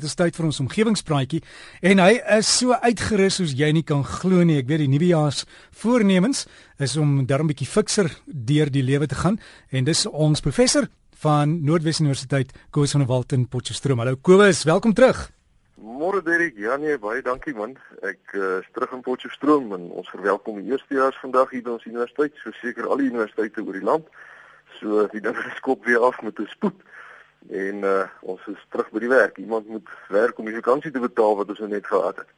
Dit is tyd vir ons omgewingspraatjie en hy is so uitgerus soos jy nie kan glo nie. Ek weet die nuwejaars voornemens is om darm 'n bietjie fikser deur die lewe te gaan en dis ons professor van Noordwes Universiteit Koos van der Walt in Potchefstroom. Hallo Kobus, welkom terug. Môre Derek, ja nee, baie dankie man. Ek uh, is terug in Potchefstroom en ons verwelkom die eerstejaars vandag hier by ons universiteit, so seker al die universiteite oor die land. So die ding skop weer af met 'n spoed en uh, ons is terug by die werk. Iemand moet werk om die vakansie te betaal wat ons nou net gehad het.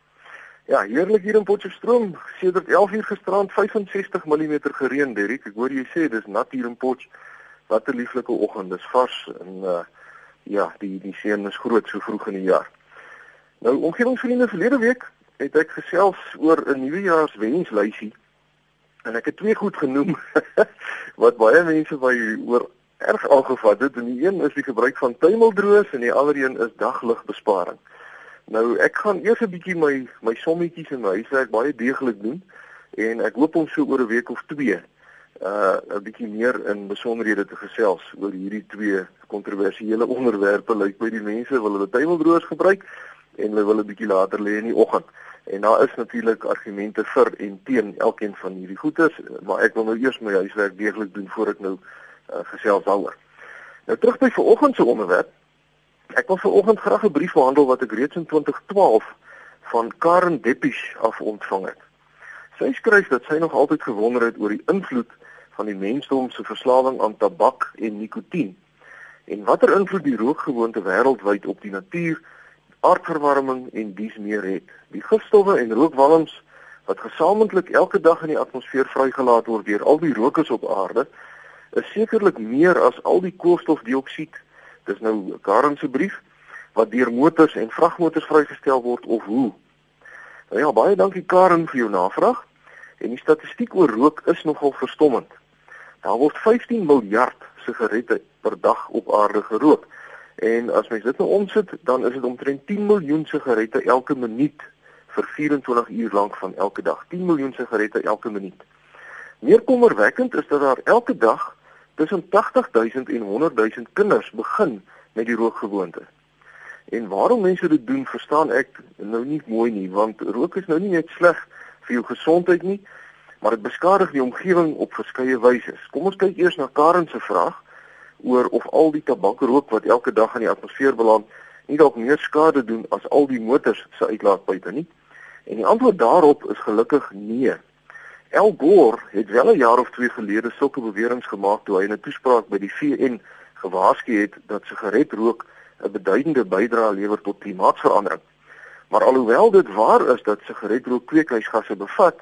Ja, heerlik hier in Potchefstroom. Sedert 11 uur gisterand 65 mm gereën, Derrick. Ek hoor jy sê dis nat hier in Potch. Wat 'n lieflike oggend. Dis vars en uh ja, die die seën is groot so vroeg in die jaar. Nou, omgewingsvriende verlede week het ek gesels oor 'n nuwejaarswenslysie. En ek het twee goed genoem wat baie mense by oor erg aangevat het en die een is die gebruik van tuimeldroos en die ander een is dagligbesparing. Nou ek gaan eers 'n bietjie my my sommetjies in my huiswerk baie deeglik doen en ek hoop om so oor 'n week of twee uh 'n bietjie meer in besonderhede te gesels oor hierdie twee kontroversiële onderwerpe lyk by die mense wil hulle tuimeldroos gebruik en hulle wil 'n bietjie later lê in die oggend. En daar is natuurlik argumente vir en teen elkeen van hierdie goeters, maar ek wil nou eers my huiswerk deeglik doen voor ek nou uh, gesels daaroor. Nou terug by vanoggend se onderwerp. Ek wil vanoggend graag 'n brief behandel wat ek reeds in 2012 van Karen Deppies af ontvang het. Sy skryf dat sy nog altyd gewonder het oor die invloed van die mensdom se verslawing aan tabak en nikotien en watter invloed die rookgewoonte wêreldwyd op die natuur, aardverwarming en dies meer het. Die gifstowwe en rookwalms wat gesamentlik elke dag in die atmosfeer vrygelaat word deur al die rokers op aarde, is sekerlik meer as al die koolstofdioksied. Dis nou Karen se brief wat deur motors en vragmotors vrygestel word of hoe. Nou ja, baie dankie Karen vir jou navraag. En die statistiek oor rook is nogal verstommend. Daar word 15 miljard sigarette per dag op aarde gerook. En as mens dit nou omsit, dan is dit omtrent 10 miljoen sigarette elke minuut vir 24 uur lank van elke dag. 10 miljoen sigarette elke minuut. Meer kommerwekkend is dat daar elke dag tussen 80000 en 100000 kinders begin met die rookgewoonte. En waarom mense dit doen, verstaan ek nou nie mooi nie, want rook is nou nie net sleg vir jou gesondheid nie, maar dit beskadig die omgewing op verskeie wyse. Kom ons kyk eers na Karen se vraag oor of al die tabakrook wat elke dag in die atmosfeer beland, nie dalk meer skade doen as al die motors se uitlaatpype nie. En die antwoord daarop is gelukkig nee. Al Gore het wel 'n jaar of twee gelede sulke beweringe gemaak toe hy in 'n toespraak by die VN gewaarsku het dat sigaretrook 'n beduidende bydrae lewer tot klimaatsverandering. Maar alhoewel dit waar is dat sigaretrook kweekhuisgasse bevat,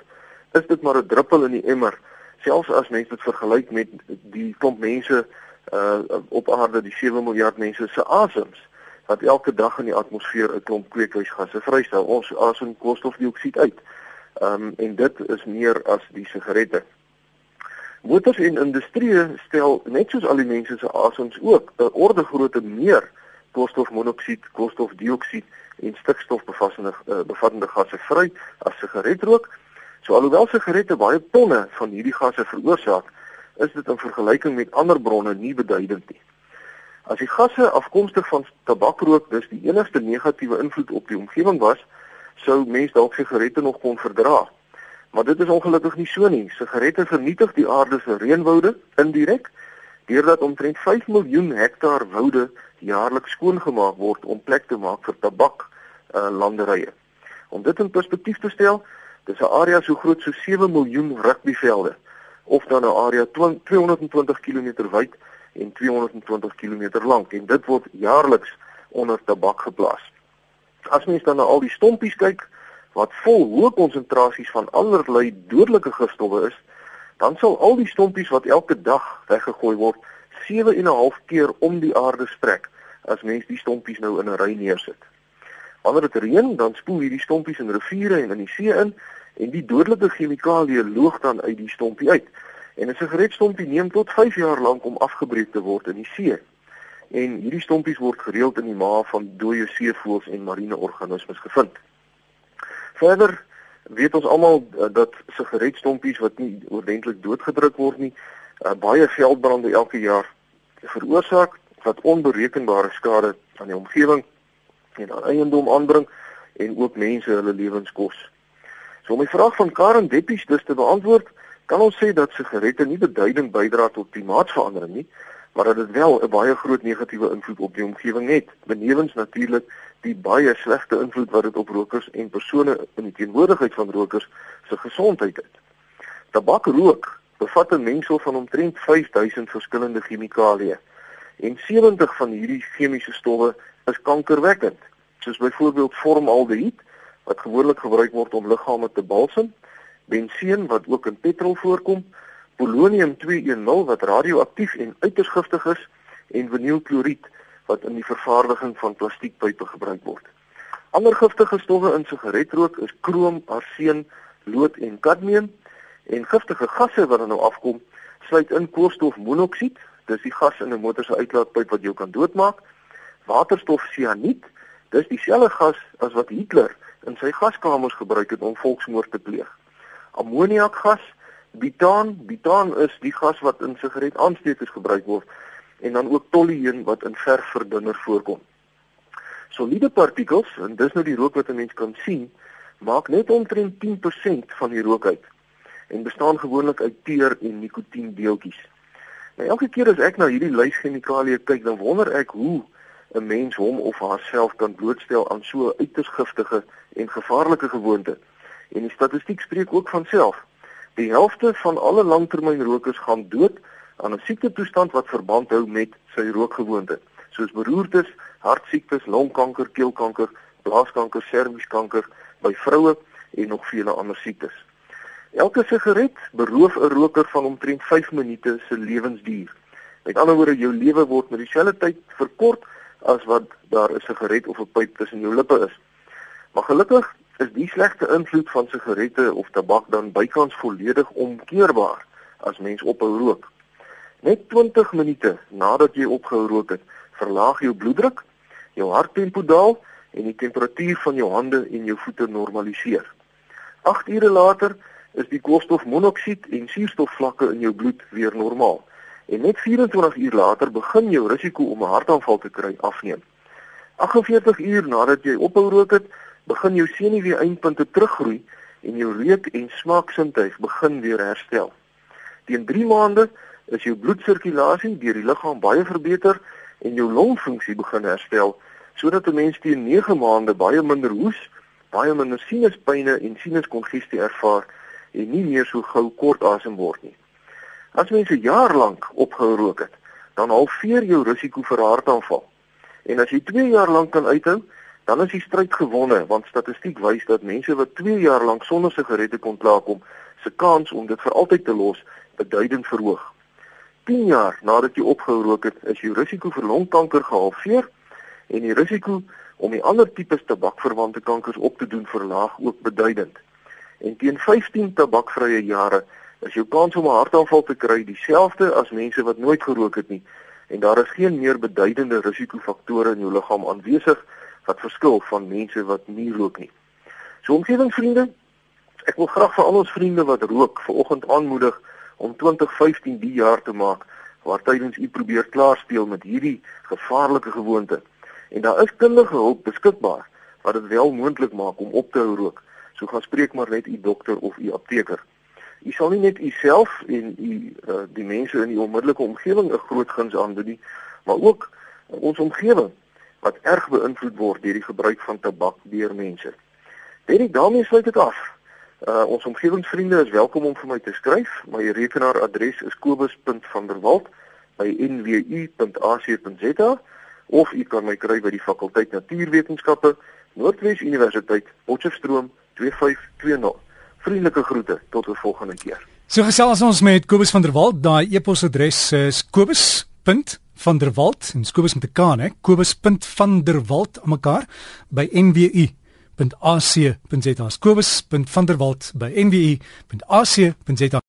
is dit maar 'n druppel in die emmer, selfs as mens dit vergelyk met die klomp mense uh op aarde, die 7 miljard mense se asems wat elke dag in die atmosfeer 'n klomp kweekhuisgasse vrystel. Ons asem koolstofdioksied uit. Ehm um, en dit is meer as die sigarette. Motors en industrie stel net soos al die mense se asems ook 'n orde grootte meer koolstofmonoksied, koolstofdioksied en stikstof bevattende uh, bevattende gasse vry as sigaretrook. So alhoewel sigarette baie tonne van hierdie gasse veroorsaak, is dit in vergelyking met ander bronne nie beduidend nie. As die gasse afkomstig van tabakrook dus die enigste negatiewe invloed op die omgewing was, sou mens dalk sigarette nog kon verdra. Maar dit is ongelukkig nie so nie. Sigarette vernietig die aarde se reënwoude indirek deurdat omtrent 5 miljoen hektaar woude jaarliks skoongemaak word om plek te maak vir tabak uh, landerye. Om dit in perspektief te stel, dis 'n area so groot so 7 miljoen rugbyvelde of dan 'n area 220 km wyd en 220 km lank en dit word jaarliks onder tabak geplaas. As mens dan na al die stompies kyk wat vol hoë konsentrasies van allerlei dodelike gifstowwe is, dan sal al die stompies wat elke dag weggegooi word 7 en 'n half keer om die aarde strek as mens die stompies nou in 'n ry neersit. Wanneer dit reën, dan spoel hierdie stompies in riviere en in die see in en die dodelike chemikalieë loog dan uit die stompie uit. En 'n sigaretstompie neem tot 5 jaar lank om afgebreek te word in die see en hierdie stompies word gereeld in die maag van dooie seevoëls en marine organismes gevind. Verder weet ons almal uh, dat sigaretstompies wat nie oordentlik doodgedruk word nie, uh, baie veldbrande elke jaar veroorsaak wat onberekenbare skade aan die omgewing en aan eiendom aanbring en ook mense hulle lewens kos. So om die vraag van Karen Deppies dus te beantwoord, kan ons sê dat sigarette nie beduidend bydra tot klimaatsverandering nie, maar dit wel 'n baie groot negatiewe invloed op die omgewing het. Benewens natuurlik die baie slegte invloed wat dit op rokers en persone in die teenwoordigheid van rokers se gesondheid het. Tabakrook bevat 'n mengsel van omtrent 5000 verskillende chemikalieë en 70 van hierdie chemiese stowwe is kankerwekkend, soos byvoorbeeld formaldehied wat gewoonlik gebruik word om liggame te balsem, benseen wat ook in petrol voorkom, polonium 210 wat radioaktief en uiters giftig is en vinylkloried wat in die vervaardiging van plastiekpype gebruik word. Ander giftige stowwe in sigaretrook is krom, arseen, lood en kadmium en giftige gasse wat dan nou afkom, sluit in koolstofmonoksied, dis die gas in 'n motor se uitlaatpyp wat jou kan doodmaak, waterstof sianiet, dis dieselfde gas as wat Hitler in sy gaskamers gebruik het om volksmoord te pleeg. Ammoniakgas, butaan, butaan is die gas wat in sigaretaansteekers gebruik word en dan ook tolueen wat in verfverdunner voorkom. Soliede partikels, en dis nou die rook wat 'n mens kan sien, maak net omtrent 10% van die rook uit en bestaan gewoonlik uit teer en nikotiendeeltjies. Nou elke keer as ek na hierdie lys chemikalieë kyk, dan wonder ek hoe 'n mens hom of haarself kan blootstel aan so uiters giftige en gevaarlike gewoonte. En die statistiek spreek ook van self. Die helfte van alle langtermynrokers gaan dood aan 'n siektetoestand wat verband hou met sy rookgewoonte, soos beroertes, hartsiektes, longkanker, keelkanker, blaaskanker, servieskanker by vroue en nog vele ander siektes. Elke sigaret beroof 'n roker van omtrent 5 minute se lewensduur. Met ander woorde, jou lewe word met dieselfde tyd verkort as wat daar 'n sigaret of 'n pyp tussen jou lippe is. Maar gelukkig is die slegte invloed van sigarette of tabak dan bykans volledig omkeerbaar as mens ophou rook. Net 20 minute nadat jy opgehou rook het, verlaag jou bloeddruk, jou harttempo daal en die temperatuur van jou hande en jou voete normaliseer. 8 ure later is die koolstofmonoksied en suurstofvlakke in jou bloed weer normaal. En net 24 uur later begin jou risiko om 'n hartaanval te kry afneem. 48 uur nadat jy ophou rook het, begin jou senuwee-eindpunte teruggroei en jou reuk en smaaksintuig begin weer herstel. Teen 3 maande is jou bloedsirkulasie deur die liggaam baie verbeter en jou longfunksie begin herstel sodat 'n mens teen 9 maande baie minder hoes, baie minder sinuspynne en sinuskongestie ervaar en nie meer so gou kort asem word nie. As mense jaar lank opgehou rook het, dan halveer jou risiko vir hartaanval. En as jy 2 jaar lank kan uithou, dan is die stryd gewonne want statistiek wys dat mense wat 2 jaar lank sonder sigarette kon klaarkom, se kans om dit vir altyd te los beduidend verhoog. 10 jaar nadat jy opgehou rook het, is jou risiko vir longkanker gehalveer en die risiko om die ander tipes tabakverwante kankers op te doen verlaag ook beduidend. En teen 15 tabakvrye jare is jou kans om 'n hartaanval te kry dieselfde as mense wat nooit gerook het nie en daar is geen meer beduidende risikofaktore in jou liggaam aanwesig wat verskil van mense wat nie rook nie. So omgewingsvriende, ek wil graag vir al ons vriende wat rook vanoggend aanmoedig om 2015 die jaar te maak waar tydens u probeer klaarspeel met hierdie gevaarlike gewoonte. En daar is kundige hulp beskikbaar wat dit wel moontlik maak om op te hou rook. So gaan spreek maar net u dokter of u apteker. U sal nie net u self en u uh, die mense in die onmiddellike omgewing 'n groot guns aandoen nie, maar ook ons omgewing wat erg beïnvloed word deur die gebruik van tabak deur mense. Dit daarmee sluit dit af. Uh, ons omgewingsvriende is welkom om vir my te skryf. My rekenaaradres is kobus.vanderwalt@nwu.ac.za of u kan my kry by die fakulteit Natuurwetenskappe, Noordwes Universiteit, Potchefstroom 2520. Vriendelike groete tot 'n volgende keer. So gesels ons met Kobus van der Walt. Daai e-posadres is kobus.vanderwalt en Kobus met 'n K, hè. Kobus.vanderwalt aan mekaar by nwu.ac.za. Kobus.vanderwalt by nwu.ac.za.